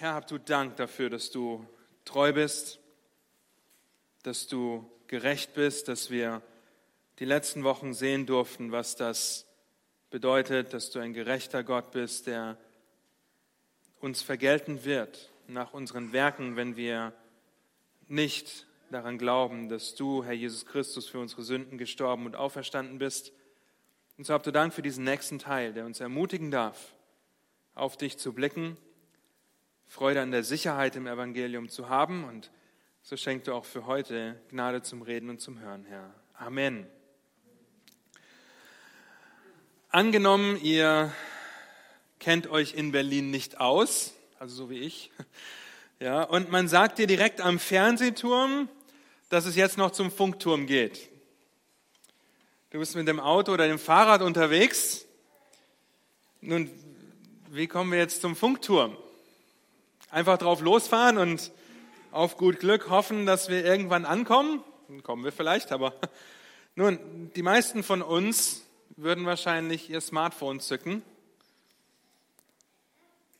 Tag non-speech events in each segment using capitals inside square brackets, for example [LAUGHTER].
Herr, hab du Dank dafür, dass du treu bist, dass du gerecht bist, dass wir die letzten Wochen sehen durften, was das bedeutet, dass du ein gerechter Gott bist, der uns vergelten wird nach unseren Werken, wenn wir nicht daran glauben, dass du, Herr Jesus Christus, für unsere Sünden gestorben und auferstanden bist. Und so habt du Dank für diesen nächsten Teil, der uns ermutigen darf, auf dich zu blicken, Freude an der Sicherheit im Evangelium zu haben. Und so schenkt du auch für heute Gnade zum Reden und zum Hören, Herr. Amen. Angenommen, ihr kennt euch in Berlin nicht aus, also so wie ich, [LAUGHS] ja, und man sagt dir direkt am Fernsehturm, dass es jetzt noch zum Funkturm geht. Du bist mit dem Auto oder dem Fahrrad unterwegs. Nun, wie kommen wir jetzt zum Funkturm? Einfach drauf losfahren und auf gut Glück hoffen, dass wir irgendwann ankommen? Dann kommen wir vielleicht, aber [LAUGHS] nun, die meisten von uns würden wahrscheinlich ihr Smartphone zücken,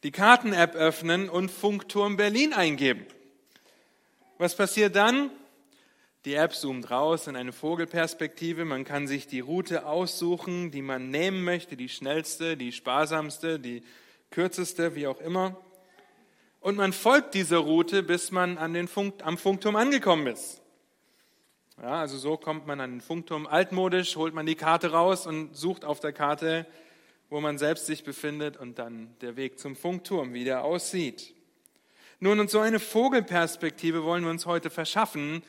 die Karten-App öffnen und Funkturm Berlin eingeben. Was passiert dann? Die App zoomt raus in eine Vogelperspektive. Man kann sich die Route aussuchen, die man nehmen möchte, die schnellste, die sparsamste, die kürzeste, wie auch immer. Und man folgt dieser Route, bis man an den Funk, am Funkturm angekommen ist. Ja, also so kommt man an den Funkturm. Altmodisch holt man die Karte raus und sucht auf der Karte, wo man selbst sich befindet und dann der Weg zum Funkturm, wie der aussieht. Nun, und so eine Vogelperspektive wollen wir uns heute verschaffen,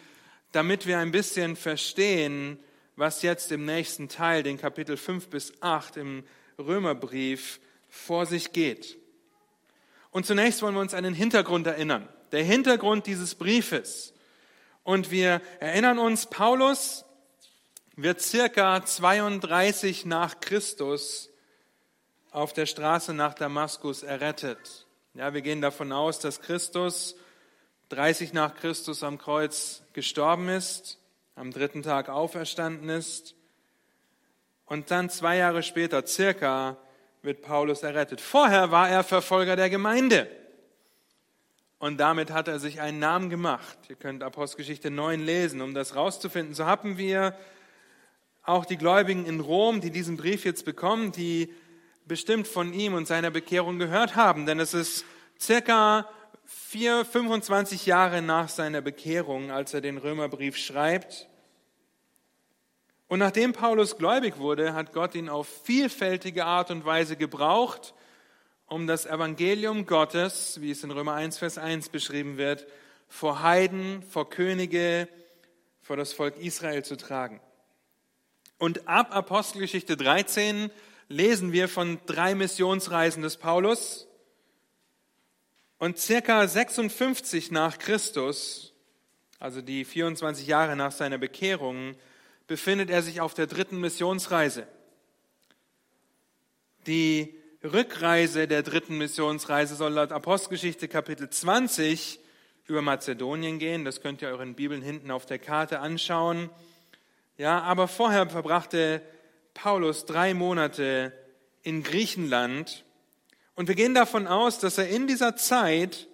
damit wir ein bisschen verstehen, was jetzt im nächsten Teil, den Kapitel 5 bis 8 im Römerbrief, vor sich geht. Und zunächst wollen wir uns an den Hintergrund erinnern. Der Hintergrund dieses Briefes. Und wir erinnern uns, Paulus wird circa 32 nach Christus auf der Straße nach Damaskus errettet. Ja, wir gehen davon aus, dass Christus 30 nach Christus am Kreuz gestorben ist, am dritten Tag auferstanden ist und dann zwei Jahre später circa wird Paulus errettet. Vorher war er Verfolger der Gemeinde und damit hat er sich einen Namen gemacht. Ihr könnt Apostelgeschichte 9 lesen, um das rauszufinden. So haben wir auch die Gläubigen in Rom, die diesen Brief jetzt bekommen, die bestimmt von ihm und seiner Bekehrung gehört haben, denn es ist circa vier, 25 Jahre nach seiner Bekehrung, als er den Römerbrief schreibt. Und nachdem Paulus gläubig wurde, hat Gott ihn auf vielfältige Art und Weise gebraucht, um das Evangelium Gottes, wie es in Römer 1, Vers 1 beschrieben wird, vor Heiden, vor Könige, vor das Volk Israel zu tragen. Und ab Apostelgeschichte 13 lesen wir von drei Missionsreisen des Paulus, und circa 56 nach Christus, also die 24 Jahre nach seiner Bekehrung, befindet er sich auf der dritten Missionsreise. Die Rückreise der dritten Missionsreise soll laut Apostelgeschichte Kapitel 20 über Mazedonien gehen. Das könnt ihr euren Bibeln hinten auf der Karte anschauen. Ja, aber vorher verbrachte Paulus drei Monate in Griechenland und wir gehen davon aus, dass er in dieser Zeit,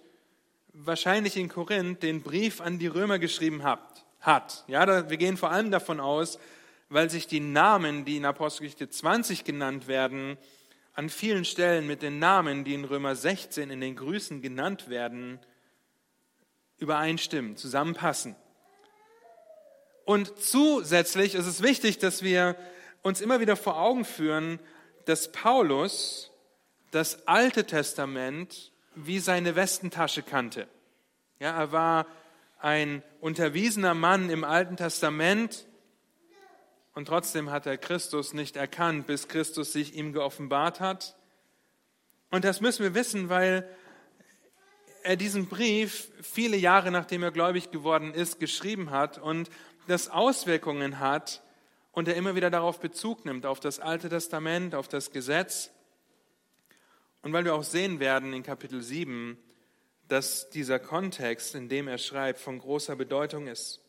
wahrscheinlich in Korinth, den Brief an die Römer geschrieben hat. Hat. Ja, wir gehen vor allem davon aus, weil sich die Namen, die in Apostelgeschichte 20 genannt werden, an vielen Stellen mit den Namen, die in Römer 16 in den Grüßen genannt werden, übereinstimmen, zusammenpassen. Und zusätzlich ist es wichtig, dass wir uns immer wieder vor Augen führen, dass Paulus das Alte Testament wie seine Westentasche kannte. Ja, er war ein unterwiesener Mann im Alten Testament und trotzdem hat er Christus nicht erkannt, bis Christus sich ihm geoffenbart hat. Und das müssen wir wissen, weil er diesen Brief viele Jahre nachdem er gläubig geworden ist, geschrieben hat und das Auswirkungen hat und er immer wieder darauf Bezug nimmt, auf das Alte Testament, auf das Gesetz. Und weil wir auch sehen werden in Kapitel 7, dass dieser Kontext, in dem er schreibt, von großer Bedeutung ist.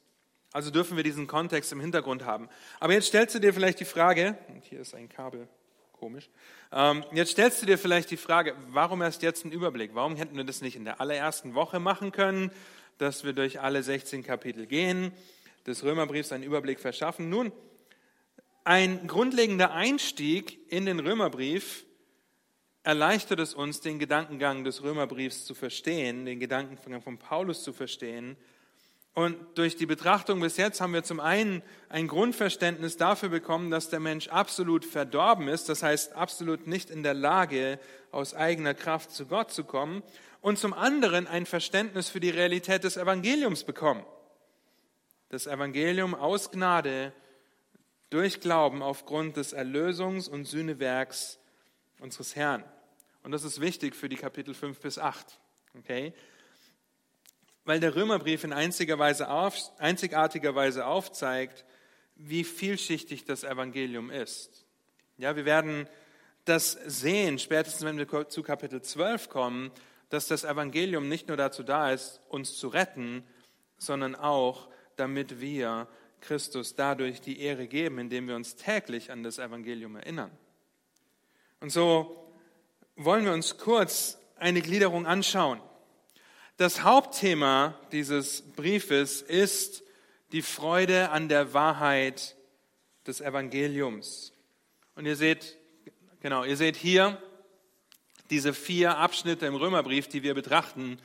Also dürfen wir diesen Kontext im Hintergrund haben. Aber jetzt stellst du dir vielleicht die Frage, und hier ist ein Kabel, Komisch. Ähm, jetzt stellst du dir vielleicht die Frage, warum erst jetzt ein Überblick? Warum hätten wir das nicht in der allerersten Woche machen können, dass wir durch alle 16 Kapitel gehen, des Römerbriefs einen Überblick verschaffen? Nun, ein grundlegender Einstieg in den Römerbrief erleichtert es uns, den Gedankengang des Römerbriefs zu verstehen, den Gedankengang von Paulus zu verstehen. Und durch die Betrachtung bis jetzt haben wir zum einen ein Grundverständnis dafür bekommen, dass der Mensch absolut verdorben ist, das heißt absolut nicht in der Lage, aus eigener Kraft zu Gott zu kommen, und zum anderen ein Verständnis für die Realität des Evangeliums bekommen. Das Evangelium aus Gnade durch Glauben aufgrund des Erlösungs- und Sühnewerks unseres Herrn. Und das ist wichtig für die Kapitel 5 bis 8. Okay? Weil der Römerbrief in einzigartiger Weise aufzeigt, wie vielschichtig das Evangelium ist. Ja, wir werden das sehen, spätestens wenn wir zu Kapitel 12 kommen, dass das Evangelium nicht nur dazu da ist, uns zu retten, sondern auch, damit wir Christus dadurch die Ehre geben, indem wir uns täglich an das Evangelium erinnern. Und so wollen wir uns kurz eine Gliederung anschauen. Das Hauptthema dieses Briefes ist die Freude an der Wahrheit des Evangeliums. Und ihr seht, genau, ihr seht hier diese vier Abschnitte im Römerbrief, die wir betrachten.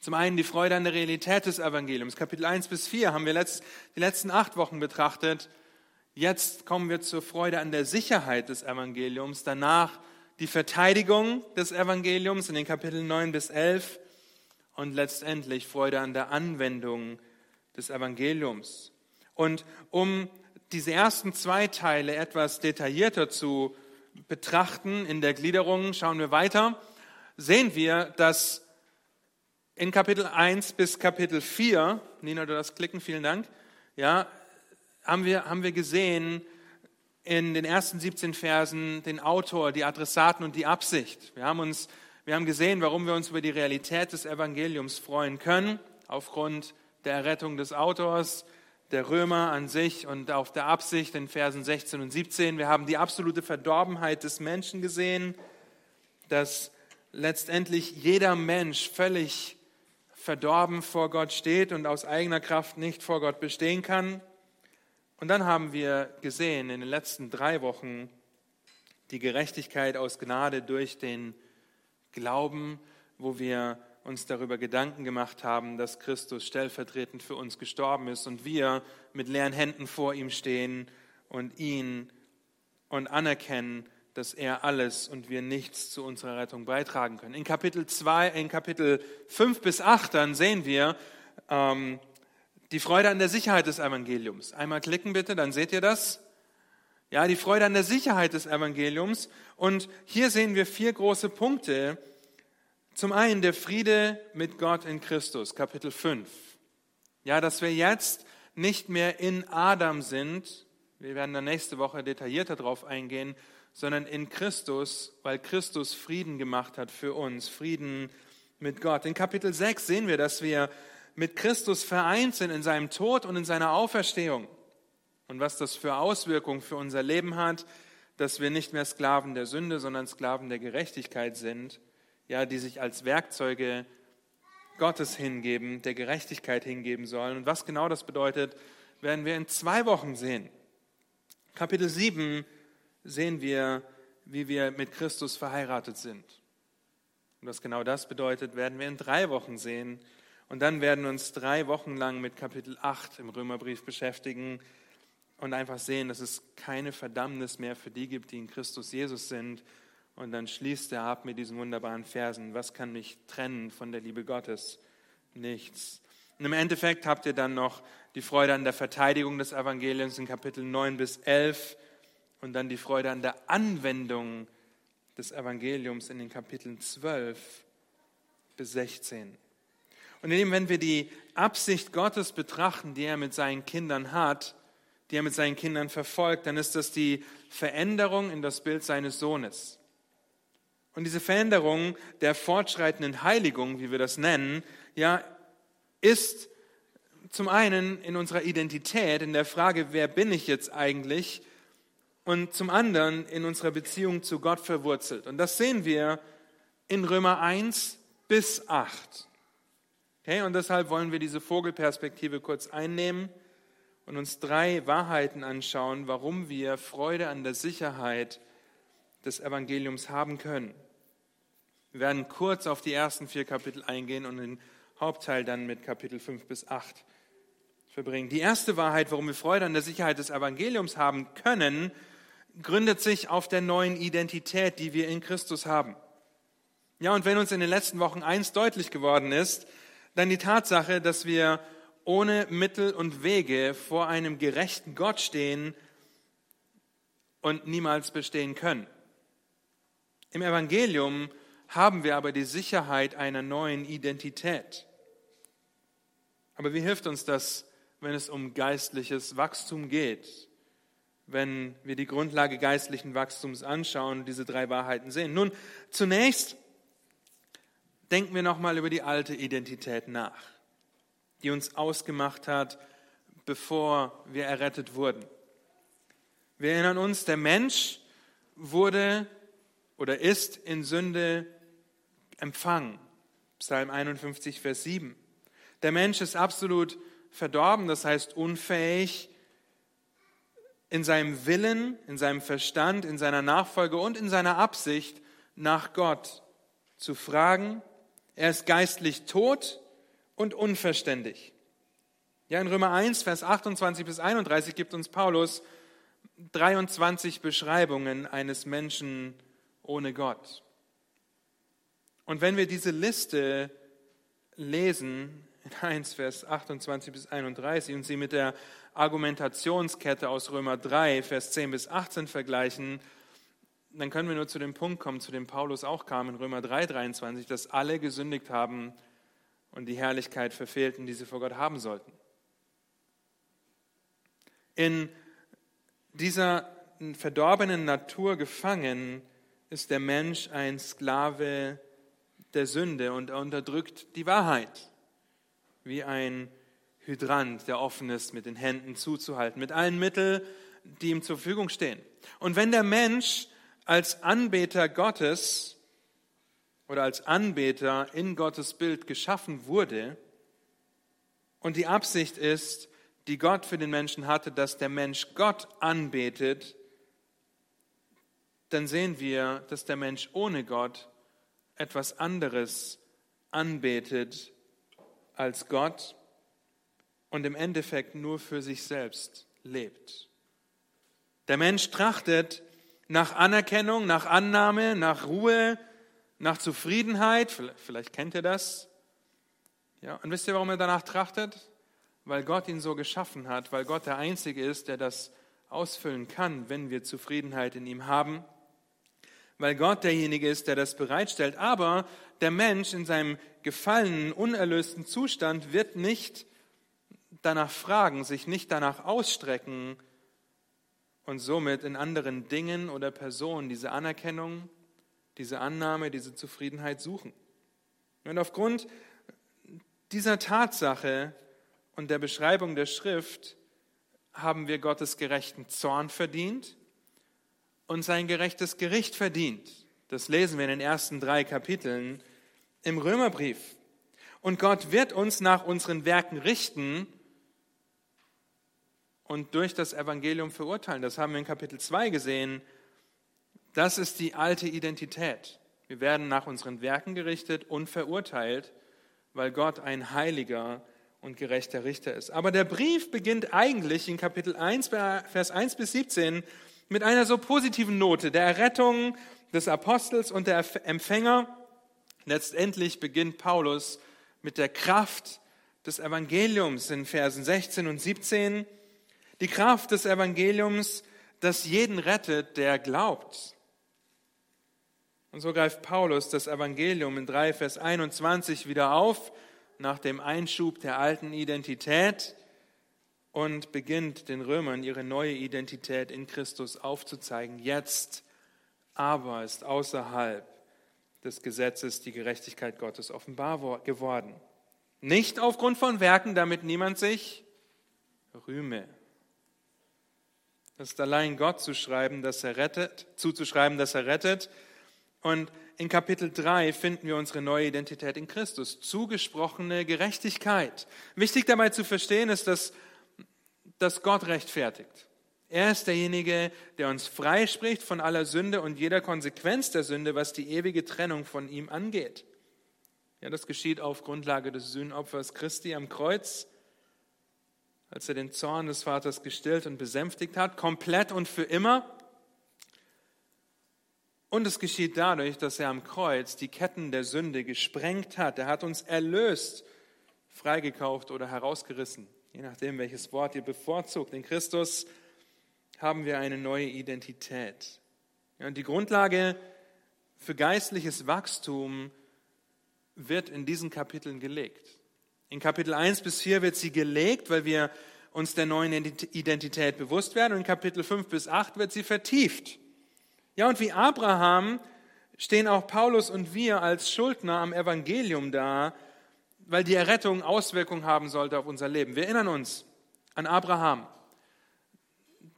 Zum einen die Freude an der Realität des Evangeliums. Kapitel 1 bis 4 haben wir letzt, die letzten acht Wochen betrachtet. Jetzt kommen wir zur Freude an der Sicherheit des Evangeliums. Danach die Verteidigung des Evangeliums in den Kapiteln 9 bis 11 und letztendlich Freude an der Anwendung des Evangeliums. Und um diese ersten zwei Teile etwas detaillierter zu betrachten in der Gliederung, schauen wir weiter, sehen wir, dass in Kapitel 1 bis Kapitel 4, Nina, du das klicken, vielen Dank, ja, haben wir, haben wir gesehen, in den ersten 17 Versen den Autor, die Adressaten und die Absicht. Wir haben, uns, wir haben gesehen, warum wir uns über die Realität des Evangeliums freuen können, aufgrund der Errettung des Autors, der Römer an sich und auf der Absicht in Versen 16 und 17. Wir haben die absolute Verdorbenheit des Menschen gesehen, dass letztendlich jeder Mensch völlig verdorben vor Gott steht und aus eigener Kraft nicht vor Gott bestehen kann. Und dann haben wir gesehen in den letzten drei Wochen die Gerechtigkeit aus Gnade durch den Glauben, wo wir uns darüber Gedanken gemacht haben, dass Christus stellvertretend für uns gestorben ist und wir mit leeren Händen vor ihm stehen und ihn und anerkennen, dass er alles und wir nichts zu unserer Rettung beitragen können. In Kapitel 2, in Kapitel 5 bis 8 dann sehen wir, ähm, die Freude an der Sicherheit des Evangeliums. Einmal klicken bitte, dann seht ihr das. Ja, die Freude an der Sicherheit des Evangeliums. Und hier sehen wir vier große Punkte. Zum einen der Friede mit Gott in Christus, Kapitel 5. Ja, dass wir jetzt nicht mehr in Adam sind. Wir werden dann nächste Woche detaillierter darauf eingehen, sondern in Christus, weil Christus Frieden gemacht hat für uns, Frieden mit Gott. In Kapitel 6 sehen wir, dass wir mit Christus vereint sind in seinem Tod und in seiner Auferstehung. Und was das für Auswirkungen für unser Leben hat, dass wir nicht mehr Sklaven der Sünde, sondern Sklaven der Gerechtigkeit sind, ja, die sich als Werkzeuge Gottes hingeben, der Gerechtigkeit hingeben sollen. Und was genau das bedeutet, werden wir in zwei Wochen sehen. Kapitel 7 sehen wir, wie wir mit Christus verheiratet sind. Und was genau das bedeutet, werden wir in drei Wochen sehen. Und dann werden wir uns drei Wochen lang mit Kapitel 8 im Römerbrief beschäftigen und einfach sehen, dass es keine Verdammnis mehr für die gibt, die in Christus Jesus sind. Und dann schließt er ab mit diesen wunderbaren Versen. Was kann mich trennen von der Liebe Gottes? Nichts. Und im Endeffekt habt ihr dann noch die Freude an der Verteidigung des Evangeliums in Kapitel 9 bis 11 und dann die Freude an der Anwendung des Evangeliums in den Kapiteln 12 bis 16. Und indem, wenn wir die Absicht Gottes betrachten, die er mit seinen Kindern hat, die er mit seinen Kindern verfolgt, dann ist das die Veränderung in das Bild seines Sohnes. Und diese Veränderung der fortschreitenden Heiligung, wie wir das nennen, ja, ist zum einen in unserer Identität, in der Frage, wer bin ich jetzt eigentlich, und zum anderen in unserer Beziehung zu Gott verwurzelt. Und das sehen wir in Römer 1 bis 8. Okay, und deshalb wollen wir diese Vogelperspektive kurz einnehmen und uns drei Wahrheiten anschauen, warum wir Freude an der Sicherheit des Evangeliums haben können. Wir werden kurz auf die ersten vier Kapitel eingehen und den Hauptteil dann mit Kapitel 5 bis 8 verbringen. Die erste Wahrheit, warum wir Freude an der Sicherheit des Evangeliums haben können, gründet sich auf der neuen Identität, die wir in Christus haben. Ja, und wenn uns in den letzten Wochen eins deutlich geworden ist, dann die Tatsache, dass wir ohne Mittel und Wege vor einem gerechten Gott stehen und niemals bestehen können. Im Evangelium haben wir aber die Sicherheit einer neuen Identität. Aber wie hilft uns das, wenn es um geistliches Wachstum geht? Wenn wir die Grundlage geistlichen Wachstums anschauen und diese drei Wahrheiten sehen. Nun, zunächst denken wir nochmal über die alte Identität nach, die uns ausgemacht hat, bevor wir errettet wurden. Wir erinnern uns, der Mensch wurde oder ist in Sünde empfangen. Psalm 51, Vers 7. Der Mensch ist absolut verdorben, das heißt unfähig, in seinem Willen, in seinem Verstand, in seiner Nachfolge und in seiner Absicht nach Gott zu fragen. Er ist geistlich tot und unverständig. Ja, in Römer 1, Vers 28 bis 31 gibt uns Paulus 23 Beschreibungen eines Menschen ohne Gott. Und wenn wir diese Liste lesen, in 1, Vers 28 bis 31 und sie mit der Argumentationskette aus Römer 3, Vers 10 bis 18 vergleichen, dann können wir nur zu dem Punkt kommen, zu dem Paulus auch kam in Römer 3, 23, dass alle gesündigt haben und die Herrlichkeit verfehlten, die sie vor Gott haben sollten. In dieser verdorbenen Natur gefangen ist der Mensch ein Sklave der Sünde und er unterdrückt die Wahrheit, wie ein Hydrant, der offen ist, mit den Händen zuzuhalten, mit allen Mitteln, die ihm zur Verfügung stehen. Und wenn der Mensch als Anbeter Gottes oder als Anbeter in Gottes Bild geschaffen wurde und die Absicht ist, die Gott für den Menschen hatte, dass der Mensch Gott anbetet, dann sehen wir, dass der Mensch ohne Gott etwas anderes anbetet als Gott und im Endeffekt nur für sich selbst lebt. Der Mensch trachtet nach Anerkennung, nach Annahme, nach Ruhe, nach Zufriedenheit. Vielleicht kennt ihr das. Ja, und wisst ihr, warum er danach trachtet? Weil Gott ihn so geschaffen hat, weil Gott der Einzige ist, der das ausfüllen kann, wenn wir Zufriedenheit in ihm haben weil Gott derjenige ist, der das bereitstellt. Aber der Mensch in seinem gefallenen, unerlösten Zustand wird nicht danach fragen, sich nicht danach ausstrecken und somit in anderen Dingen oder Personen diese Anerkennung, diese Annahme, diese Zufriedenheit suchen. Und aufgrund dieser Tatsache und der Beschreibung der Schrift haben wir Gottes gerechten Zorn verdient und sein gerechtes Gericht verdient. Das lesen wir in den ersten drei Kapiteln im Römerbrief. Und Gott wird uns nach unseren Werken richten und durch das Evangelium verurteilen. Das haben wir in Kapitel 2 gesehen. Das ist die alte Identität. Wir werden nach unseren Werken gerichtet und verurteilt, weil Gott ein heiliger und gerechter Richter ist. Aber der Brief beginnt eigentlich in Kapitel 1, Vers 1 bis 17 mit einer so positiven Note der Errettung des Apostels und der Empfänger. Letztendlich beginnt Paulus mit der Kraft des Evangeliums in Versen 16 und 17. Die Kraft des Evangeliums, das jeden rettet, der glaubt. Und so greift Paulus das Evangelium in 3 Vers 21 wieder auf, nach dem Einschub der alten Identität und beginnt den Römern ihre neue Identität in Christus aufzuzeigen. Jetzt aber ist außerhalb des Gesetzes die Gerechtigkeit Gottes offenbar geworden. Nicht aufgrund von Werken, damit niemand sich rühme. Es ist allein Gott zu schreiben, dass er rettet, zuzuschreiben, dass er rettet. Und in Kapitel 3 finden wir unsere neue Identität in Christus, zugesprochene Gerechtigkeit. Wichtig dabei zu verstehen ist, dass, dass Gott rechtfertigt. Er ist derjenige, der uns freispricht von aller Sünde und jeder Konsequenz der Sünde, was die ewige Trennung von ihm angeht. Ja, das geschieht auf Grundlage des Sühnopfers Christi am Kreuz als er den Zorn des Vaters gestillt und besänftigt hat, komplett und für immer. Und es geschieht dadurch, dass er am Kreuz die Ketten der Sünde gesprengt hat. Er hat uns erlöst, freigekauft oder herausgerissen, je nachdem, welches Wort ihr bevorzugt. In Christus haben wir eine neue Identität. und die Grundlage für geistliches Wachstum wird in diesen Kapiteln gelegt. In Kapitel 1 bis 4 wird sie gelegt, weil wir uns der neuen Identität bewusst werden. Und in Kapitel 5 bis 8 wird sie vertieft. Ja, und wie Abraham stehen auch Paulus und wir als Schuldner am Evangelium da, weil die Errettung Auswirkungen haben sollte auf unser Leben. Wir erinnern uns an Abraham,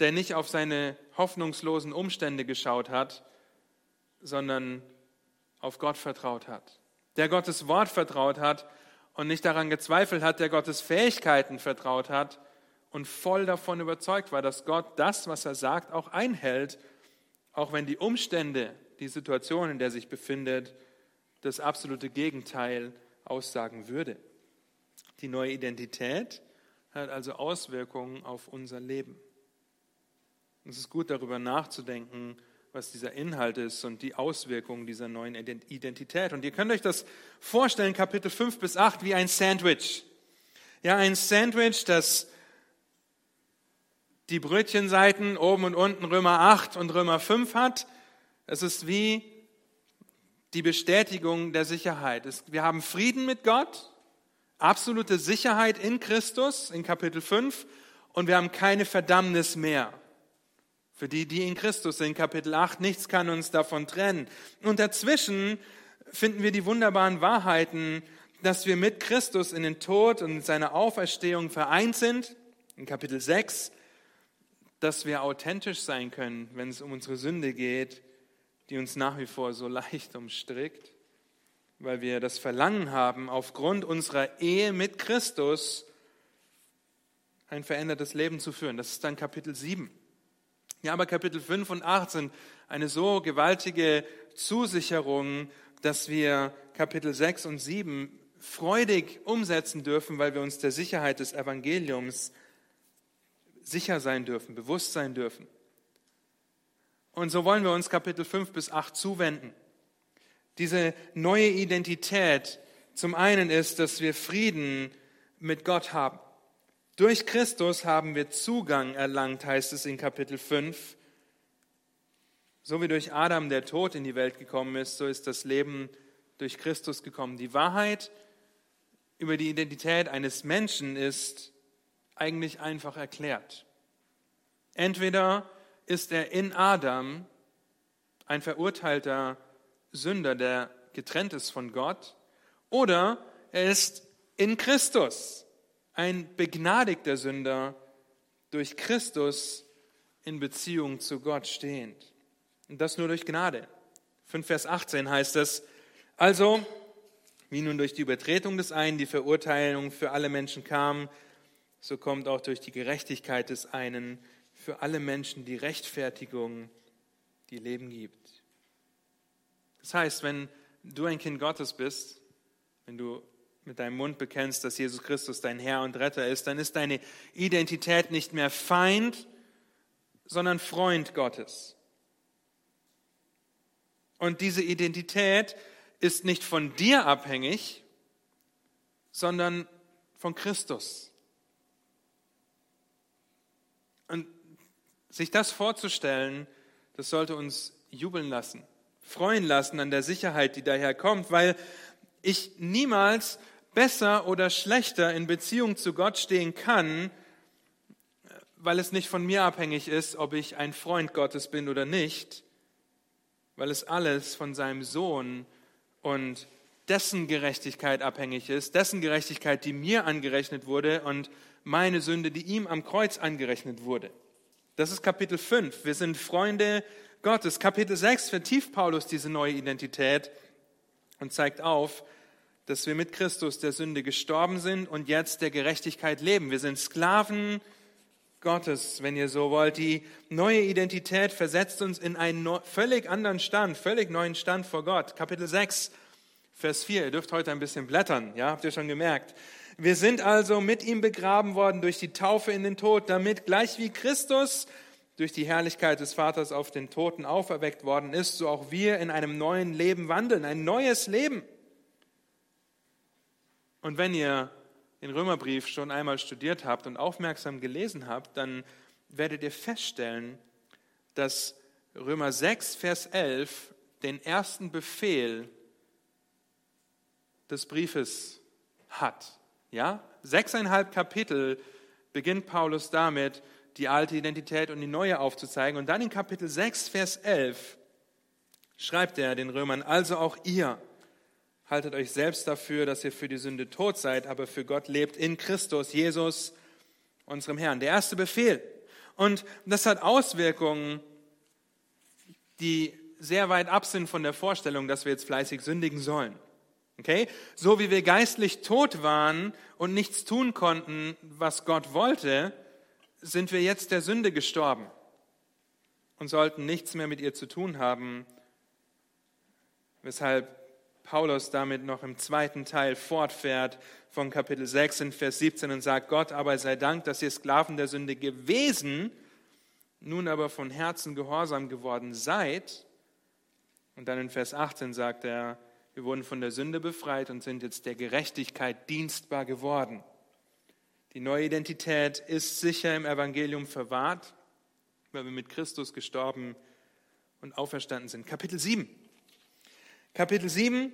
der nicht auf seine hoffnungslosen Umstände geschaut hat, sondern auf Gott vertraut hat, der Gottes Wort vertraut hat und nicht daran gezweifelt hat, der Gottes Fähigkeiten vertraut hat und voll davon überzeugt war, dass Gott das, was er sagt, auch einhält, auch wenn die Umstände, die Situation, in der er sich befindet, das absolute Gegenteil aussagen würde. Die neue Identität hat also Auswirkungen auf unser Leben. Es ist gut darüber nachzudenken, was dieser Inhalt ist und die Auswirkungen dieser neuen Identität. Und ihr könnt euch das vorstellen, Kapitel 5 bis 8, wie ein Sandwich. Ja, ein Sandwich, das die Brötchenseiten oben und unten Römer 8 und Römer 5 hat. Es ist wie die Bestätigung der Sicherheit. Wir haben Frieden mit Gott, absolute Sicherheit in Christus in Kapitel 5 und wir haben keine Verdammnis mehr. Für die, die in Christus sind, Kapitel 8, nichts kann uns davon trennen. Und dazwischen finden wir die wunderbaren Wahrheiten, dass wir mit Christus in den Tod und seiner Auferstehung vereint sind, in Kapitel 6, dass wir authentisch sein können, wenn es um unsere Sünde geht, die uns nach wie vor so [LAUGHS] leicht umstrickt, weil wir das Verlangen haben, aufgrund unserer Ehe mit Christus ein verändertes Leben zu führen. Das ist dann Kapitel 7. Ja, aber Kapitel 5 und 8 sind eine so gewaltige Zusicherung, dass wir Kapitel 6 und 7 freudig umsetzen dürfen, weil wir uns der Sicherheit des Evangeliums sicher sein dürfen, bewusst sein dürfen. Und so wollen wir uns Kapitel 5 bis 8 zuwenden. Diese neue Identität zum einen ist, dass wir Frieden mit Gott haben. Durch Christus haben wir Zugang erlangt, heißt es in Kapitel 5. So wie durch Adam der Tod in die Welt gekommen ist, so ist das Leben durch Christus gekommen. Die Wahrheit über die Identität eines Menschen ist eigentlich einfach erklärt. Entweder ist er in Adam ein verurteilter Sünder, der getrennt ist von Gott, oder er ist in Christus ein begnadigter Sünder durch Christus in Beziehung zu Gott stehend. Und das nur durch Gnade. 5 Vers 18 heißt es, also, wie nun durch die Übertretung des einen die Verurteilung für alle Menschen kam, so kommt auch durch die Gerechtigkeit des einen für alle Menschen die Rechtfertigung, die Leben gibt. Das heißt, wenn du ein Kind Gottes bist, wenn du mit deinem Mund bekennst, dass Jesus Christus dein Herr und Retter ist, dann ist deine Identität nicht mehr Feind, sondern Freund Gottes. Und diese Identität ist nicht von dir abhängig, sondern von Christus. Und sich das vorzustellen, das sollte uns jubeln lassen, freuen lassen an der Sicherheit, die daher kommt, weil ich niemals besser oder schlechter in Beziehung zu Gott stehen kann, weil es nicht von mir abhängig ist, ob ich ein Freund Gottes bin oder nicht, weil es alles von seinem Sohn und dessen Gerechtigkeit abhängig ist, dessen Gerechtigkeit, die mir angerechnet wurde und meine Sünde, die ihm am Kreuz angerechnet wurde. Das ist Kapitel 5. Wir sind Freunde Gottes. Kapitel 6 vertieft Paulus diese neue Identität und zeigt auf, dass wir mit Christus der Sünde gestorben sind und jetzt der Gerechtigkeit leben. Wir sind Sklaven Gottes, wenn ihr so wollt. Die neue Identität versetzt uns in einen völlig anderen Stand, völlig neuen Stand vor Gott. Kapitel 6, Vers 4. Ihr dürft heute ein bisschen blättern, ja, habt ihr schon gemerkt. Wir sind also mit ihm begraben worden durch die Taufe in den Tod, damit gleich wie Christus durch die Herrlichkeit des Vaters auf den Toten auferweckt worden ist, so auch wir in einem neuen Leben wandeln, ein neues Leben. Und wenn ihr den Römerbrief schon einmal studiert habt und aufmerksam gelesen habt, dann werdet ihr feststellen, dass Römer 6, Vers 11 den ersten Befehl des Briefes hat. Ja? Sechseinhalb Kapitel beginnt Paulus damit, die alte Identität und die neue aufzuzeigen. Und dann in Kapitel 6, Vers 11 schreibt er den Römern, also auch ihr, haltet euch selbst dafür, dass ihr für die Sünde tot seid, aber für Gott lebt in Christus, Jesus, unserem Herrn. Der erste Befehl. Und das hat Auswirkungen, die sehr weit ab sind von der Vorstellung, dass wir jetzt fleißig sündigen sollen. Okay? So wie wir geistlich tot waren und nichts tun konnten, was Gott wollte, sind wir jetzt der Sünde gestorben und sollten nichts mehr mit ihr zu tun haben, weshalb Paulus damit noch im zweiten Teil fortfährt von Kapitel 6 in Vers 17 und sagt, Gott aber sei Dank, dass ihr Sklaven der Sünde gewesen, nun aber von Herzen gehorsam geworden seid. Und dann in Vers 18 sagt er, wir wurden von der Sünde befreit und sind jetzt der Gerechtigkeit dienstbar geworden. Die neue Identität ist sicher im Evangelium verwahrt, weil wir mit Christus gestorben und auferstanden sind. Kapitel 7. Kapitel 7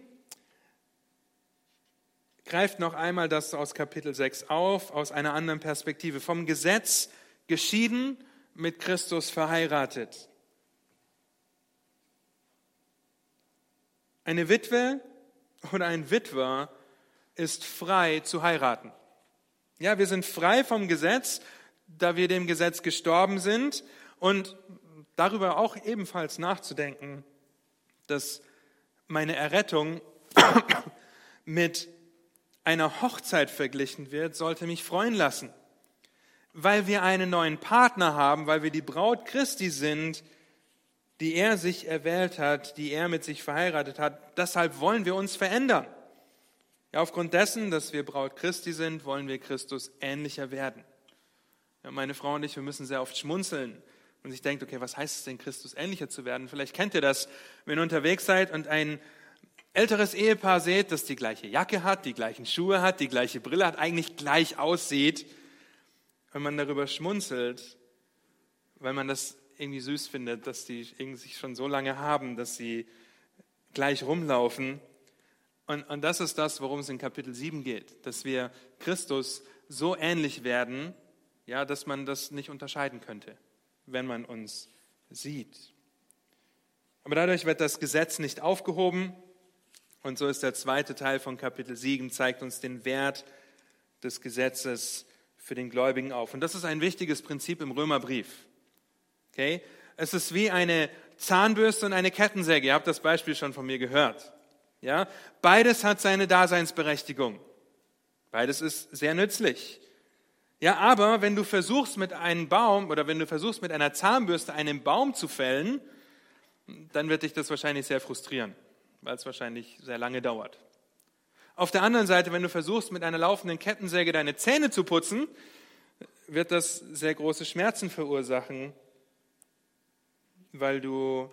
greift noch einmal das aus Kapitel 6 auf, aus einer anderen Perspektive. Vom Gesetz geschieden, mit Christus verheiratet. Eine Witwe oder ein Witwer ist frei zu heiraten. Ja, wir sind frei vom Gesetz, da wir dem Gesetz gestorben sind und darüber auch ebenfalls nachzudenken, dass meine Errettung [COUGHS] mit einer Hochzeit verglichen wird, sollte mich freuen lassen. Weil wir einen neuen Partner haben, weil wir die Braut Christi sind, die er sich erwählt hat, die er mit sich verheiratet hat. Deshalb wollen wir uns verändern. Ja, aufgrund dessen, dass wir Braut Christi sind, wollen wir Christus ähnlicher werden. Ja, meine Frau und ich, wir müssen sehr oft schmunzeln, und sich denkt, okay, was heißt es denn, Christus ähnlicher zu werden? Vielleicht kennt ihr das, wenn ihr unterwegs seid und ein älteres Ehepaar seht, das die gleiche Jacke hat, die gleichen Schuhe hat, die gleiche Brille hat, eigentlich gleich aussieht, wenn man darüber schmunzelt, weil man das irgendwie süß findet, dass die sich schon so lange haben, dass sie gleich rumlaufen. Und, und das ist das, worum es in Kapitel 7 geht, dass wir Christus so ähnlich werden, ja, dass man das nicht unterscheiden könnte wenn man uns sieht. Aber dadurch wird das Gesetz nicht aufgehoben. Und so ist der zweite Teil von Kapitel 7, zeigt uns den Wert des Gesetzes für den Gläubigen auf. Und das ist ein wichtiges Prinzip im Römerbrief. Okay? Es ist wie eine Zahnbürste und eine Kettensäge. Ihr habt das Beispiel schon von mir gehört. Ja? Beides hat seine Daseinsberechtigung. Beides ist sehr nützlich. Ja, aber wenn du versuchst mit einem Baum oder wenn du versuchst mit einer Zahnbürste einen Baum zu fällen, dann wird dich das wahrscheinlich sehr frustrieren, weil es wahrscheinlich sehr lange dauert. Auf der anderen Seite, wenn du versuchst mit einer laufenden Kettensäge deine Zähne zu putzen, wird das sehr große Schmerzen verursachen, weil du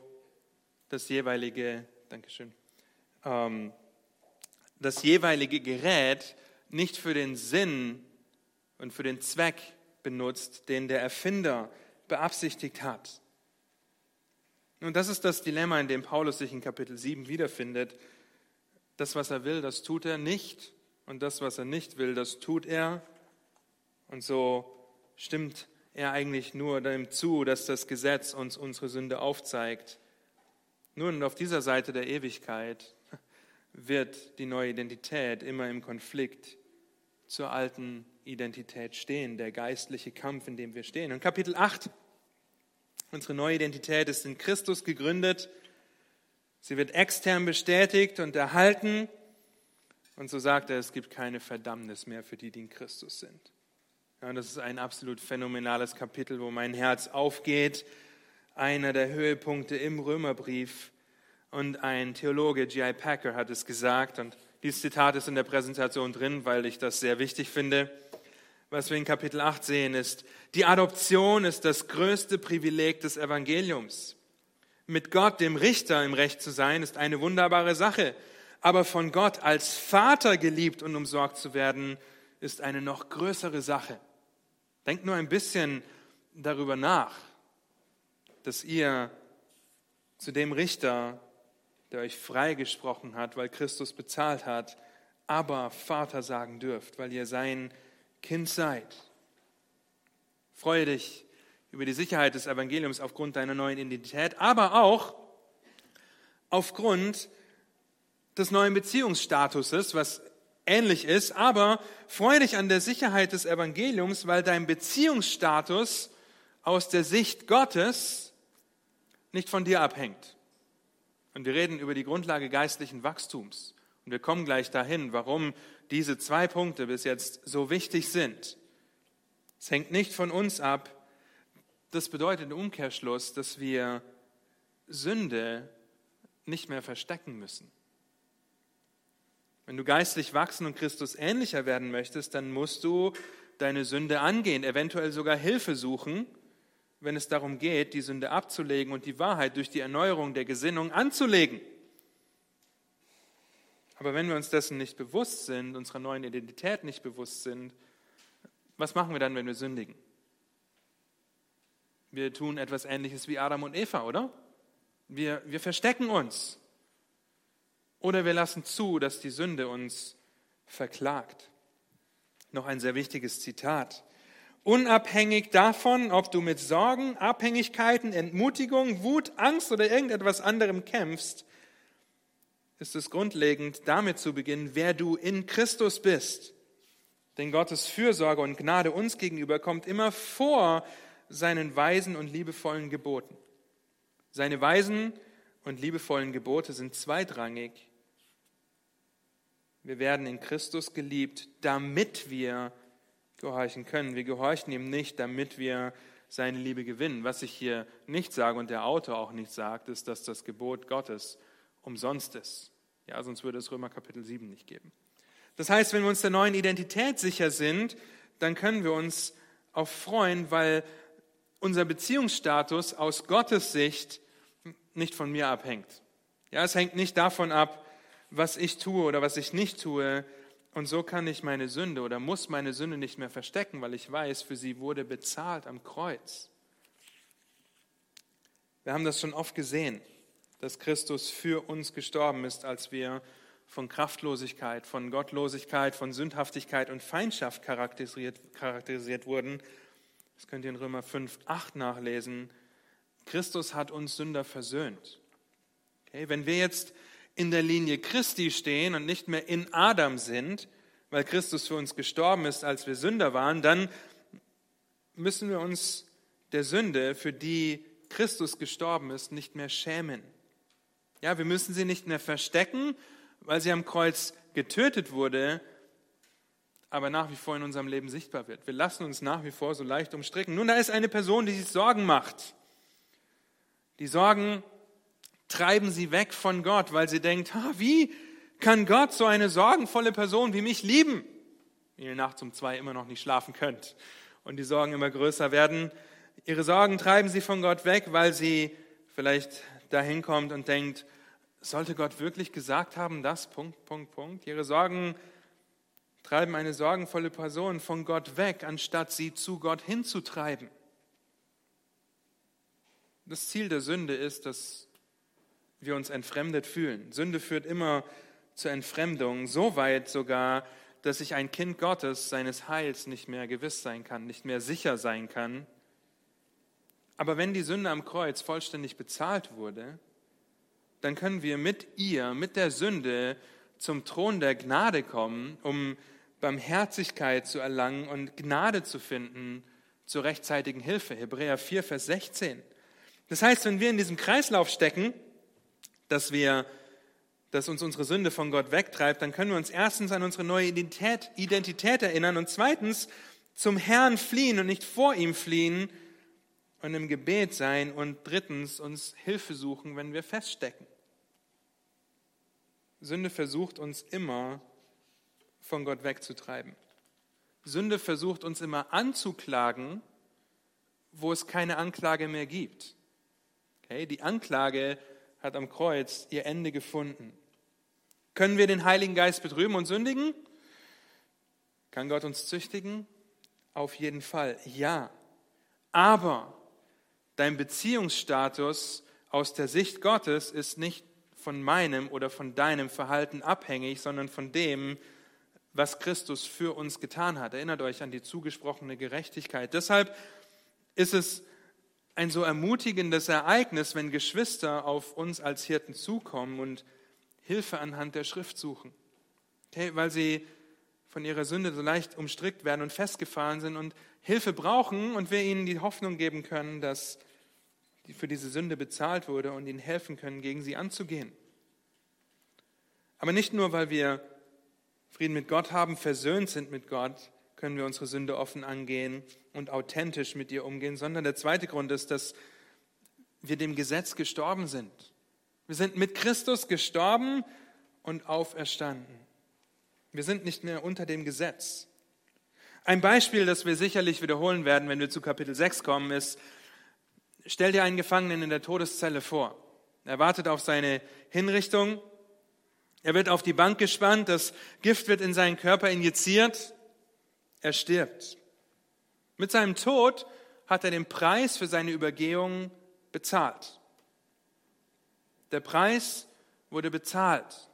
das jeweilige, Dankeschön, ähm, das jeweilige Gerät nicht für den Sinn und für den Zweck benutzt, den der Erfinder beabsichtigt hat. Und das ist das Dilemma, in dem Paulus sich in Kapitel 7 wiederfindet. Das, was er will, das tut er nicht. Und das, was er nicht will, das tut er. Und so stimmt er eigentlich nur dem zu, dass das Gesetz uns unsere Sünde aufzeigt. Nun, auf dieser Seite der Ewigkeit wird die neue Identität immer im Konflikt zur alten Identität stehen, der geistliche Kampf, in dem wir stehen. Und Kapitel 8 Unsere neue Identität ist in Christus gegründet. Sie wird extern bestätigt und erhalten. Und so sagt er, es gibt keine Verdammnis mehr für die, die in Christus sind. Ja, das ist ein absolut phänomenales Kapitel, wo mein Herz aufgeht. Einer der Höhepunkte im Römerbrief. Und ein Theologe, G.I. Packer, hat es gesagt. Und dieses Zitat ist in der Präsentation drin, weil ich das sehr wichtig finde was wir in Kapitel 8 sehen, ist, die Adoption ist das größte Privileg des Evangeliums. Mit Gott, dem Richter, im Recht zu sein, ist eine wunderbare Sache. Aber von Gott als Vater geliebt und umsorgt zu werden, ist eine noch größere Sache. Denkt nur ein bisschen darüber nach, dass ihr zu dem Richter, der euch freigesprochen hat, weil Christus bezahlt hat, aber Vater sagen dürft, weil ihr sein Kind seid. Freue dich über die Sicherheit des Evangeliums aufgrund deiner neuen Identität, aber auch aufgrund des neuen Beziehungsstatuses, was ähnlich ist, aber freue dich an der Sicherheit des Evangeliums, weil dein Beziehungsstatus aus der Sicht Gottes nicht von dir abhängt. Und wir reden über die Grundlage geistlichen Wachstums. Und wir kommen gleich dahin, warum diese zwei Punkte bis jetzt so wichtig sind. Es hängt nicht von uns ab. Das bedeutet im Umkehrschluss, dass wir Sünde nicht mehr verstecken müssen. Wenn du geistlich wachsen und Christus ähnlicher werden möchtest, dann musst du deine Sünde angehen, eventuell sogar Hilfe suchen, wenn es darum geht, die Sünde abzulegen und die Wahrheit durch die Erneuerung der Gesinnung anzulegen. Aber wenn wir uns dessen nicht bewusst sind, unserer neuen Identität nicht bewusst sind, was machen wir dann, wenn wir sündigen? Wir tun etwas Ähnliches wie Adam und Eva, oder? Wir, wir verstecken uns. Oder wir lassen zu, dass die Sünde uns verklagt. Noch ein sehr wichtiges Zitat. Unabhängig davon, ob du mit Sorgen, Abhängigkeiten, Entmutigung, Wut, Angst oder irgendetwas anderem kämpfst, ist es grundlegend, damit zu beginnen, wer du in Christus bist. Denn Gottes Fürsorge und Gnade uns gegenüber kommt immer vor seinen weisen und liebevollen Geboten. Seine weisen und liebevollen Gebote sind zweitrangig. Wir werden in Christus geliebt, damit wir gehorchen können. Wir gehorchen ihm nicht, damit wir seine Liebe gewinnen. Was ich hier nicht sage und der Autor auch nicht sagt, ist, dass das Gebot Gottes umsonst ist. Ja, sonst würde es Römer Kapitel 7 nicht geben. Das heißt, wenn wir uns der neuen Identität sicher sind, dann können wir uns auch freuen, weil unser Beziehungsstatus aus Gottes Sicht nicht von mir abhängt. Ja, es hängt nicht davon ab, was ich tue oder was ich nicht tue. Und so kann ich meine Sünde oder muss meine Sünde nicht mehr verstecken, weil ich weiß, für sie wurde bezahlt am Kreuz. Wir haben das schon oft gesehen dass Christus für uns gestorben ist, als wir von Kraftlosigkeit, von Gottlosigkeit, von Sündhaftigkeit und Feindschaft charakterisiert, charakterisiert wurden. Das könnt ihr in Römer 5, 8 nachlesen. Christus hat uns Sünder versöhnt. Okay, wenn wir jetzt in der Linie Christi stehen und nicht mehr in Adam sind, weil Christus für uns gestorben ist, als wir Sünder waren, dann müssen wir uns der Sünde, für die Christus gestorben ist, nicht mehr schämen. Ja, wir müssen sie nicht mehr verstecken, weil sie am Kreuz getötet wurde, aber nach wie vor in unserem Leben sichtbar wird. Wir lassen uns nach wie vor so leicht umstricken. Nun, da ist eine Person, die sich Sorgen macht. Die Sorgen treiben sie weg von Gott, weil sie denkt, ha, wie kann Gott so eine sorgenvolle Person wie mich lieben? Wenn ihr nachts um zwei immer noch nicht schlafen könnt und die Sorgen immer größer werden. Ihre Sorgen treiben sie von Gott weg, weil sie vielleicht dahin kommt und denkt, sollte Gott wirklich gesagt haben, das, Punkt, Punkt, Punkt. Ihre Sorgen treiben eine sorgenvolle Person von Gott weg, anstatt sie zu Gott hinzutreiben. Das Ziel der Sünde ist, dass wir uns entfremdet fühlen. Sünde führt immer zur Entfremdung, so weit sogar, dass sich ein Kind Gottes seines Heils nicht mehr gewiss sein kann, nicht mehr sicher sein kann. Aber wenn die Sünde am Kreuz vollständig bezahlt wurde, dann können wir mit ihr, mit der Sünde zum Thron der Gnade kommen, um Barmherzigkeit zu erlangen und Gnade zu finden zur rechtzeitigen Hilfe. Hebräer 4, Vers 16. Das heißt, wenn wir in diesem Kreislauf stecken, dass wir, dass uns unsere Sünde von Gott wegtreibt, dann können wir uns erstens an unsere neue Identität, Identität erinnern und zweitens zum Herrn fliehen und nicht vor ihm fliehen und im Gebet sein und drittens uns Hilfe suchen, wenn wir feststecken. Sünde versucht uns immer von Gott wegzutreiben. Sünde versucht uns immer anzuklagen, wo es keine Anklage mehr gibt. Okay, die Anklage hat am Kreuz ihr Ende gefunden. Können wir den Heiligen Geist betrüben und sündigen? Kann Gott uns züchtigen? Auf jeden Fall, ja. Aber dein Beziehungsstatus aus der Sicht Gottes ist nicht von meinem oder von deinem Verhalten abhängig, sondern von dem, was Christus für uns getan hat. Erinnert euch an die zugesprochene Gerechtigkeit. Deshalb ist es ein so ermutigendes Ereignis, wenn Geschwister auf uns als Hirten zukommen und Hilfe anhand der Schrift suchen. Okay, weil sie von ihrer Sünde so leicht umstrickt werden und festgefahren sind und Hilfe brauchen und wir ihnen die Hoffnung geben können, dass für diese Sünde bezahlt wurde und ihnen helfen können, gegen sie anzugehen. Aber nicht nur, weil wir Frieden mit Gott haben, versöhnt sind mit Gott, können wir unsere Sünde offen angehen und authentisch mit ihr umgehen, sondern der zweite Grund ist, dass wir dem Gesetz gestorben sind. Wir sind mit Christus gestorben und auferstanden. Wir sind nicht mehr unter dem Gesetz. Ein Beispiel, das wir sicherlich wiederholen werden, wenn wir zu Kapitel 6 kommen, ist, stell dir einen Gefangenen in der Todeszelle vor. Er wartet auf seine Hinrichtung. Er wird auf die Bank gespannt. Das Gift wird in seinen Körper injiziert. Er stirbt. Mit seinem Tod hat er den Preis für seine Übergehung bezahlt. Der Preis wurde bezahlt.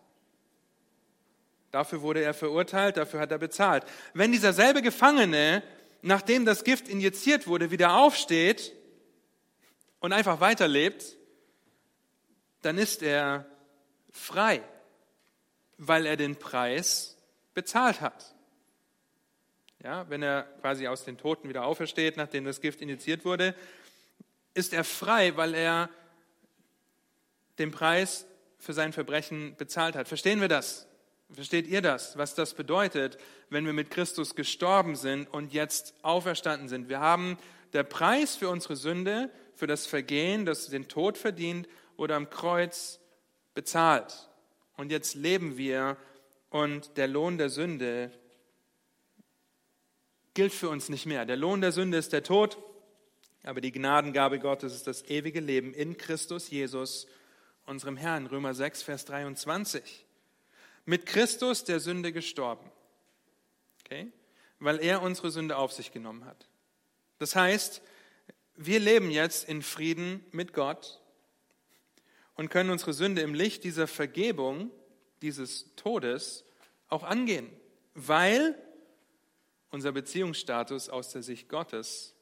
Dafür wurde er verurteilt, dafür hat er bezahlt. Wenn dieser selbe Gefangene, nachdem das Gift injiziert wurde, wieder aufsteht und einfach weiterlebt, dann ist er frei, weil er den Preis bezahlt hat. Ja, wenn er quasi aus den Toten wieder aufersteht, nachdem das Gift injiziert wurde, ist er frei, weil er den Preis für sein Verbrechen bezahlt hat. Verstehen wir das? Versteht ihr das, was das bedeutet, wenn wir mit Christus gestorben sind und jetzt auferstanden sind? Wir haben der Preis für unsere Sünde, für das Vergehen, das den Tod verdient, oder am Kreuz bezahlt. Und jetzt leben wir und der Lohn der Sünde gilt für uns nicht mehr. Der Lohn der Sünde ist der Tod, aber die Gnadengabe Gottes ist das ewige Leben in Christus Jesus, unserem Herrn. Römer 6, Vers 23. Mit Christus der Sünde gestorben. Okay? Weil er unsere Sünde auf sich genommen hat. Das heißt, wir leben jetzt in Frieden mit Gott und können unsere Sünde im Licht dieser Vergebung, dieses Todes auch angehen, weil unser Beziehungsstatus aus der Sicht Gottes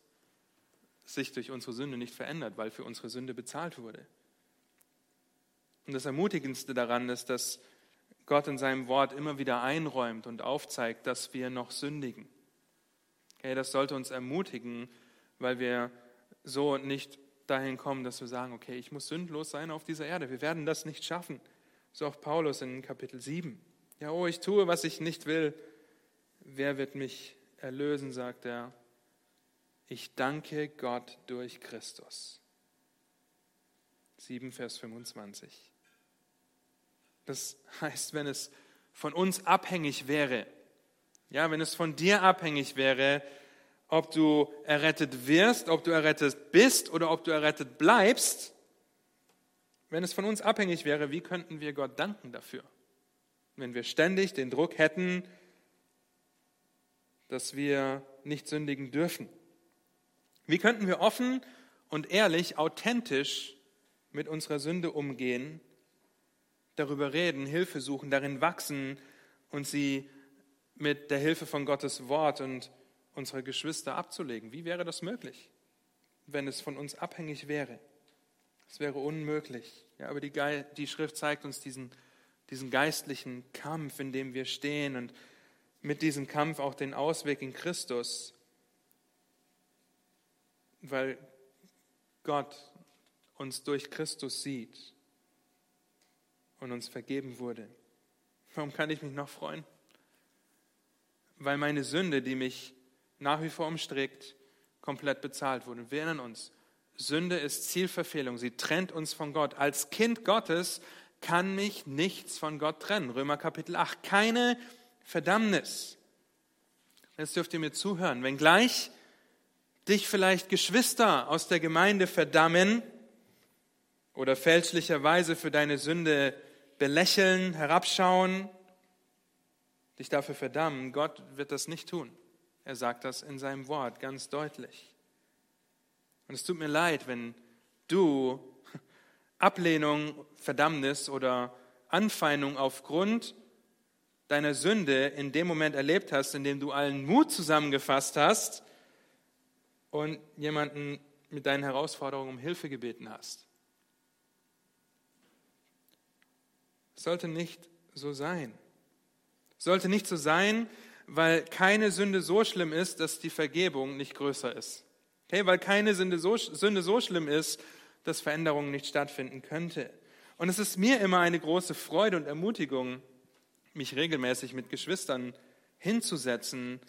sich durch unsere Sünde nicht verändert, weil für unsere Sünde bezahlt wurde. Und das Ermutigendste daran ist, dass Gott in seinem Wort immer wieder einräumt und aufzeigt, dass wir noch sündigen. Okay, das sollte uns ermutigen, weil wir so nicht dahin kommen, dass wir sagen, okay, ich muss sündlos sein auf dieser Erde. Wir werden das nicht schaffen. So auch Paulus in Kapitel 7. Ja, oh, ich tue, was ich nicht will. Wer wird mich erlösen, sagt er. Ich danke Gott durch Christus. 7, Vers 25. Das heißt, wenn es von uns abhängig wäre, ja, wenn es von dir abhängig wäre, ob du errettet wirst, ob du errettet bist oder ob du errettet bleibst, wenn es von uns abhängig wäre, wie könnten wir Gott danken dafür? Wenn wir ständig den Druck hätten, dass wir nicht sündigen dürfen. Wie könnten wir offen und ehrlich, authentisch mit unserer Sünde umgehen, darüber reden, Hilfe suchen, darin wachsen und sie mit der Hilfe von Gottes Wort und unserer Geschwister abzulegen? Wie wäre das möglich, wenn es von uns abhängig wäre? Es wäre unmöglich. Ja, aber die, die Schrift zeigt uns diesen, diesen geistlichen Kampf, in dem wir stehen und mit diesem Kampf auch den Ausweg in Christus, weil Gott uns durch Christus sieht und uns vergeben wurde. Warum kann ich mich noch freuen? Weil meine Sünde, die mich nach wie vor umstrickt, komplett bezahlt wurde. wir erinnern uns, Sünde ist Zielverfehlung. Sie trennt uns von Gott. Als Kind Gottes kann mich nichts von Gott trennen. Römer Kapitel 8. Keine Verdammnis. Jetzt dürft ihr mir zuhören. Wenngleich dich vielleicht Geschwister aus der Gemeinde verdammen oder fälschlicherweise für deine Sünde belächeln, herabschauen, dich dafür verdammen, Gott wird das nicht tun. Er sagt das in seinem Wort ganz deutlich. Und es tut mir leid, wenn du [LAUGHS] Ablehnung, Verdammnis oder Anfeindung aufgrund deiner Sünde in dem Moment erlebt hast, in dem du allen Mut zusammengefasst hast und jemanden mit deinen Herausforderungen um Hilfe gebeten hast. Sollte nicht so sein. Sollte nicht so sein, weil keine Sünde so schlimm ist, dass die Vergebung nicht größer ist. Okay, weil keine Sünde so, Sünde so schlimm ist, dass Veränderung nicht stattfinden könnte. Und es ist mir immer eine große Freude und Ermutigung, mich regelmäßig mit Geschwistern hinzusetzen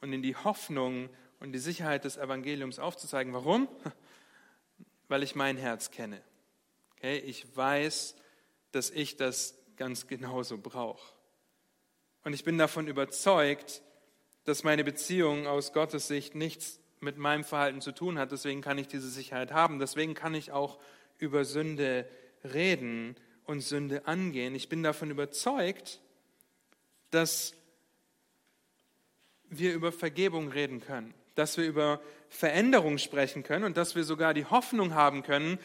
und in die Hoffnung und die Sicherheit des Evangeliums aufzuzeigen. Warum? [LAUGHS] Weil ich mein Herz kenne. Okay? Ich weiß, dass ich das ganz genauso brauche. Und ich bin davon überzeugt, dass meine Beziehung aus Gottes Sicht nichts mit meinem Verhalten zu tun hat. Deswegen kann ich diese Sicherheit haben. Deswegen kann ich auch über Sünde reden und Sünde angehen. Ich bin davon überzeugt, dass wir über Vergebung reden können, dass wir über Veränderung sprechen können und dass wir sogar die Hoffnung haben können,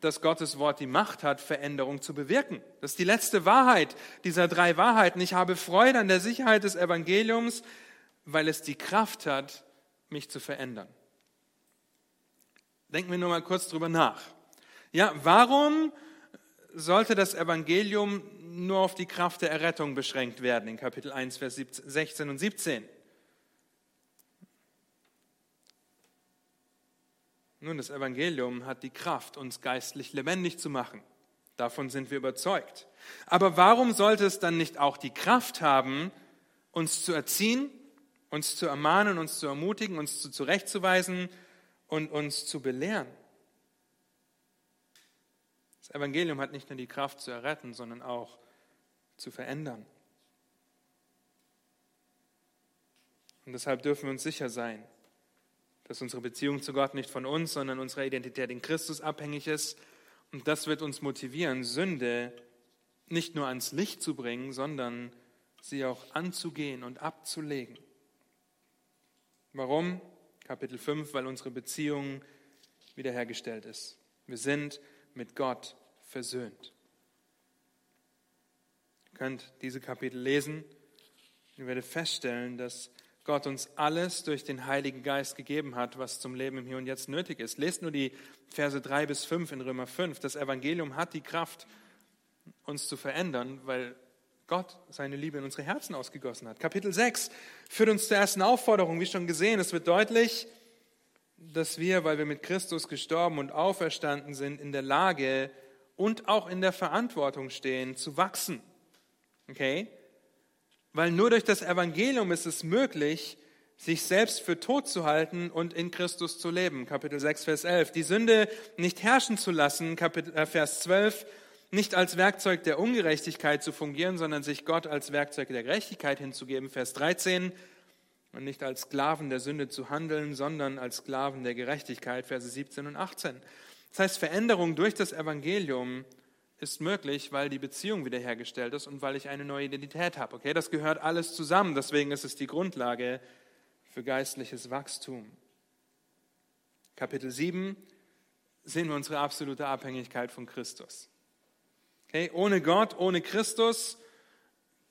dass Gottes Wort die Macht hat, Veränderung zu bewirken. Das ist die letzte Wahrheit dieser drei Wahrheiten. Ich habe Freude an der Sicherheit des Evangeliums, weil es die Kraft hat, mich zu verändern. Denken wir nur mal kurz drüber nach. Ja, warum sollte das Evangelium nur auf die Kraft der Errettung beschränkt werden in Kapitel 1, Vers 16 und 17? Nun, das Evangelium hat die Kraft, uns geistlich lebendig zu machen. Davon sind wir überzeugt. Aber warum sollte es dann nicht auch die Kraft haben, uns zu erziehen, uns zu ermahnen, uns zu ermutigen, uns zu zurechtzuweisen und uns zu belehren? Das Evangelium hat nicht nur die Kraft zu erretten, sondern auch zu verändern. Und deshalb dürfen wir uns sicher sein, dass unsere Beziehung zu Gott nicht von uns, sondern unserer Identität in Christus abhängig ist. Und das wird uns motivieren, Sünde nicht nur ans Licht zu bringen, sondern sie auch anzugehen und abzulegen. Warum? Kapitel 5, weil unsere Beziehung wiederhergestellt ist. Wir sind mit Gott versöhnt. Ihr könnt diese Kapitel lesen. Ihr werdet feststellen, dass Gott uns alles durch den Heiligen Geist gegeben hat, was zum Leben im Hier und Jetzt nötig ist. Lest nur die Verse 3 bis 5 in Römer 5. Das Evangelium hat die Kraft, uns zu verändern, weil Gott seine Liebe in unsere Herzen ausgegossen hat. Kapitel 6 führt uns zur ersten Aufforderung. Wie schon gesehen, es wird deutlich, dass wir, weil wir mit Christus gestorben und auferstanden sind, in der Lage und auch in der Verantwortung stehen, zu wachsen. Okay? Weil nur durch das Evangelium ist es möglich, sich selbst für tot zu halten und in Christus zu leben. Kapitel 6, Vers 11. Die Sünde nicht herrschen zu lassen. Kapitel, äh, Vers 12. Nicht als Werkzeug der Ungerechtigkeit zu fungieren, sondern sich Gott als Werkzeug der Gerechtigkeit hinzugeben. Vers 13. Und nicht als Sklaven der Sünde zu handeln, sondern als Sklaven der Gerechtigkeit. Verse 17 und 18. Das heißt, Veränderung durch das Evangelium ist möglich, weil die Beziehung wiederhergestellt ist und weil ich eine neue Identität habe. Okay, das gehört alles zusammen. Deswegen ist es die Grundlage für geistliches Wachstum. Kapitel 7 sehen wir unsere absolute Abhängigkeit von Christus. Okay, ohne Gott, ohne Christus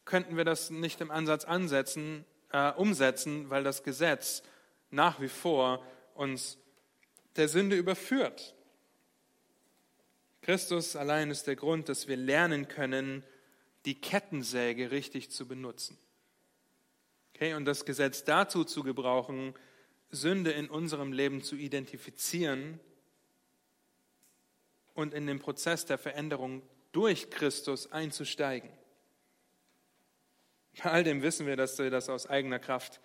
könnten wir das nicht im Ansatz ansetzen, äh, umsetzen, weil das Gesetz nach wie vor uns der Sünde überführt. Christus allein ist der Grund, dass wir lernen können, die Kettensäge richtig zu benutzen. Okay, und das Gesetz dazu zu gebrauchen, Sünde in unserem Leben zu identifizieren und in den Prozess der Veränderung durch Christus einzusteigen. Bei all dem wissen wir, dass wir das aus eigener Kraft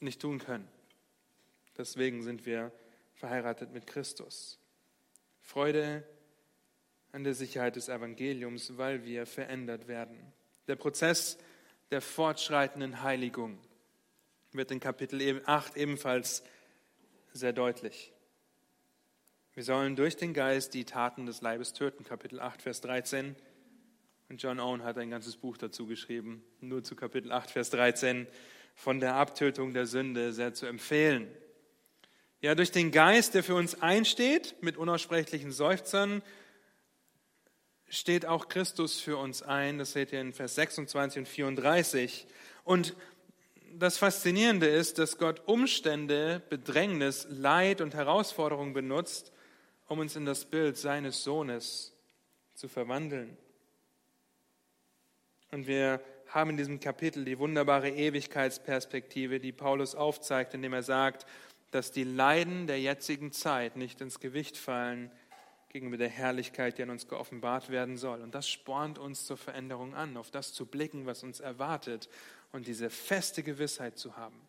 nicht tun können. Deswegen sind wir verheiratet mit Christus. Freude an der Sicherheit des Evangeliums, weil wir verändert werden. Der Prozess der fortschreitenden Heiligung wird in Kapitel 8 ebenfalls sehr deutlich. Wir sollen durch den Geist die Taten des Leibes töten, Kapitel 8, Vers 13. Und John Owen hat ein ganzes Buch dazu geschrieben, nur zu Kapitel 8, Vers 13, von der Abtötung der Sünde sehr zu empfehlen. Ja, durch den Geist, der für uns einsteht, mit unaussprechlichen Seufzern, steht auch Christus für uns ein. Das seht ihr in Vers 26 und 34. Und das Faszinierende ist, dass Gott Umstände, Bedrängnis, Leid und Herausforderungen benutzt, um uns in das Bild seines Sohnes zu verwandeln. Und wir haben in diesem Kapitel die wunderbare Ewigkeitsperspektive, die Paulus aufzeigt, indem er sagt, dass die Leiden der jetzigen Zeit nicht ins Gewicht fallen gegenüber der Herrlichkeit, die an uns geoffenbart werden soll. Und das spornt uns zur Veränderung an, auf das zu blicken, was uns erwartet und diese feste Gewissheit zu haben.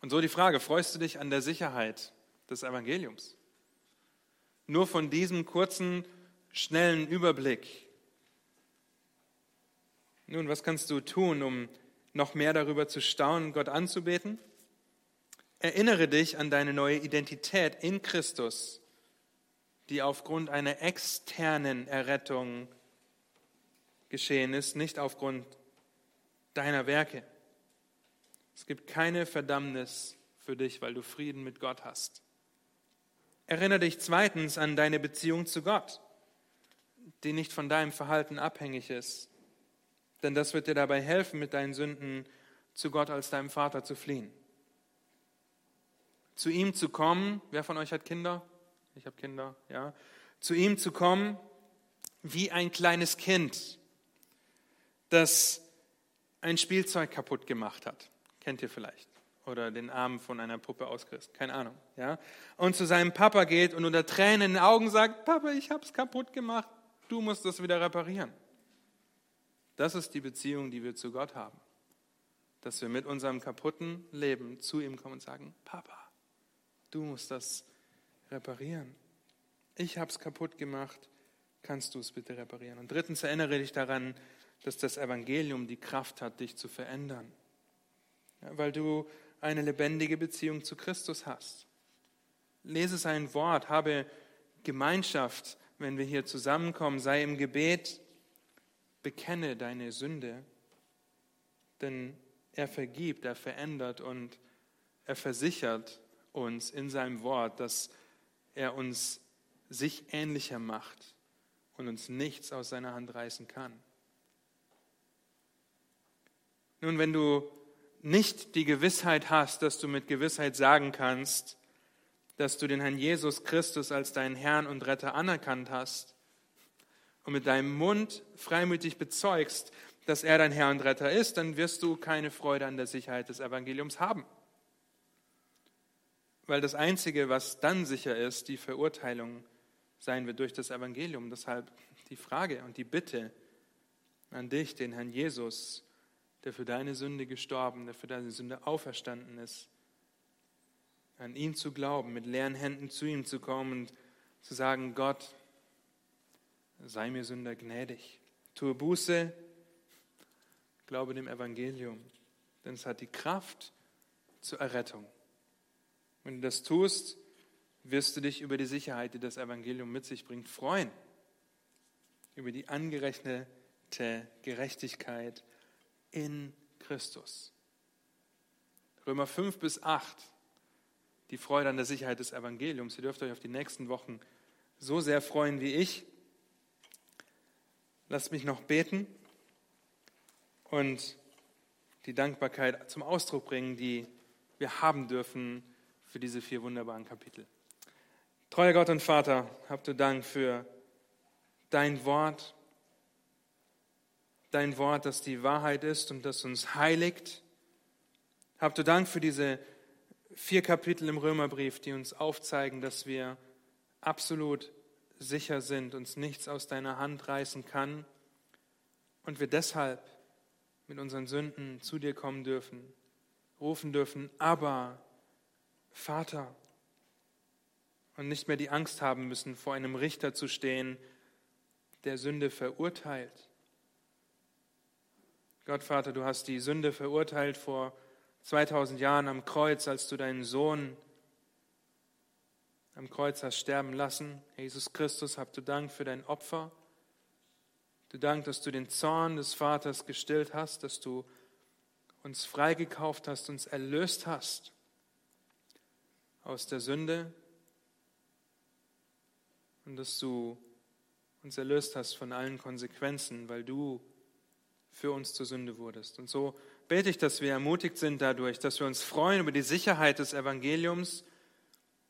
Und so die Frage, freust du dich an der Sicherheit des Evangeliums? Nur von diesem kurzen, schnellen Überblick. Nun, was kannst du tun, um noch mehr darüber zu staunen, Gott anzubeten? Erinnere dich an deine neue Identität in Christus, die aufgrund einer externen Errettung geschehen ist, nicht aufgrund deiner Werke. Es gibt keine Verdammnis für dich, weil du Frieden mit Gott hast. Erinnere dich zweitens an deine Beziehung zu Gott, die nicht von deinem Verhalten abhängig ist. Denn das wird dir dabei helfen, mit deinen Sünden zu Gott als deinem Vater zu fliehen zu ihm zu kommen. Wer von euch hat Kinder? Ich habe Kinder, ja. Zu ihm zu kommen wie ein kleines Kind, das ein Spielzeug kaputt gemacht hat. Kennt ihr vielleicht? Oder den Arm von einer Puppe auskriegst. Keine Ahnung, ja. Und zu seinem Papa geht und unter Tränen in den Augen sagt, Papa, ich habe es kaputt gemacht. Du musst das wieder reparieren. Das ist die Beziehung, die wir zu Gott haben. Dass wir mit unserem kaputten Leben zu ihm kommen und sagen, Papa, Du musst das reparieren. Ich habe es kaputt gemacht. Kannst du es bitte reparieren? Und drittens erinnere dich daran, dass das Evangelium die Kraft hat, dich zu verändern. Ja, weil du eine lebendige Beziehung zu Christus hast. Lese sein Wort, habe Gemeinschaft, wenn wir hier zusammenkommen, sei im Gebet, bekenne deine Sünde, denn er vergibt, er verändert und er versichert, uns in seinem Wort, dass er uns sich ähnlicher macht und uns nichts aus seiner Hand reißen kann. Nun, wenn du nicht die Gewissheit hast, dass du mit Gewissheit sagen kannst, dass du den Herrn Jesus Christus als deinen Herrn und Retter anerkannt hast und mit deinem Mund freimütig bezeugst, dass er dein Herr und Retter ist, dann wirst du keine Freude an der Sicherheit des Evangeliums haben weil das Einzige, was dann sicher ist, die Verurteilung sein wird durch das Evangelium. Deshalb die Frage und die Bitte an dich, den Herrn Jesus, der für deine Sünde gestorben, der für deine Sünde auferstanden ist, an ihn zu glauben, mit leeren Händen zu ihm zu kommen und zu sagen, Gott, sei mir Sünder gnädig, tue Buße, glaube dem Evangelium, denn es hat die Kraft zur Errettung. Wenn du das tust, wirst du dich über die Sicherheit, die das Evangelium mit sich bringt, freuen. Über die angerechnete Gerechtigkeit in Christus. Römer 5 bis 8, die Freude an der Sicherheit des Evangeliums. Ihr dürft euch auf die nächsten Wochen so sehr freuen wie ich. Lasst mich noch beten und die Dankbarkeit zum Ausdruck bringen, die wir haben dürfen für diese vier wunderbaren Kapitel. Treuer Gott und Vater, habt du Dank für dein Wort, dein Wort, das die Wahrheit ist und das uns heiligt. Habt du Dank für diese vier Kapitel im Römerbrief, die uns aufzeigen, dass wir absolut sicher sind, uns nichts aus deiner Hand reißen kann und wir deshalb mit unseren Sünden zu dir kommen dürfen, rufen dürfen, aber Vater, und nicht mehr die Angst haben müssen, vor einem Richter zu stehen, der Sünde verurteilt. Gott, Vater, du hast die Sünde verurteilt vor 2000 Jahren am Kreuz, als du deinen Sohn am Kreuz hast sterben lassen. Jesus Christus, habt du Dank für dein Opfer. Du Dank, dass du den Zorn des Vaters gestillt hast, dass du uns freigekauft hast, uns erlöst hast aus der Sünde und dass du uns erlöst hast von allen Konsequenzen, weil du für uns zur Sünde wurdest. Und so bete ich, dass wir ermutigt sind dadurch, dass wir uns freuen über die Sicherheit des Evangeliums,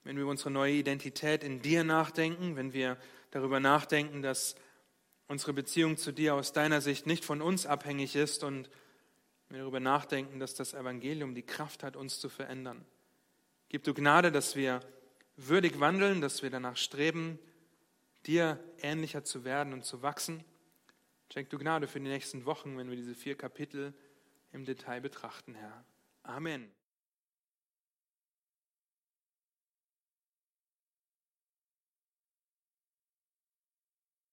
wenn wir unsere neue Identität in dir nachdenken, wenn wir darüber nachdenken, dass unsere Beziehung zu dir aus deiner Sicht nicht von uns abhängig ist und wir darüber nachdenken, dass das Evangelium die Kraft hat, uns zu verändern. Gib du Gnade, dass wir würdig wandeln, dass wir danach streben, dir ähnlicher zu werden und zu wachsen. Schenk du Gnade für die nächsten Wochen, wenn wir diese vier Kapitel im Detail betrachten, Herr. Amen.